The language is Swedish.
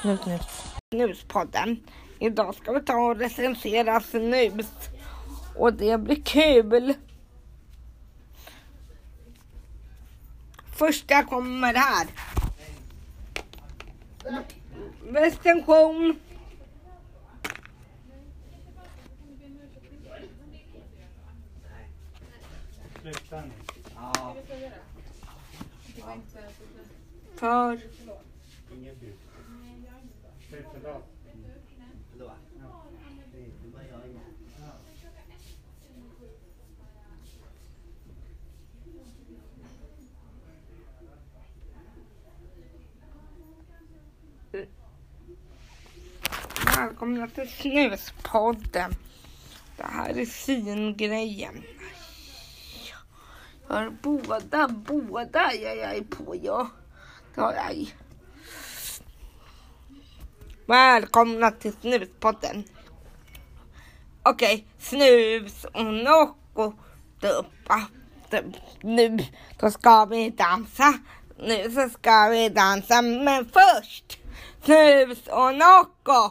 Snus, snus. Snuspodden. Idag ska vi ta och recensera snus. Och det blir kul. Första kommer här. Recension. Välkomna till Snuspodden. Det här är syngrejen. Jag har båda, båda jag är på ja. Det har jag. Välkomna till Snuspodden. Okej, snus och Nocco. Ah, nu då ska vi dansa. Nu så ska vi dansa, men först snus och Nocco.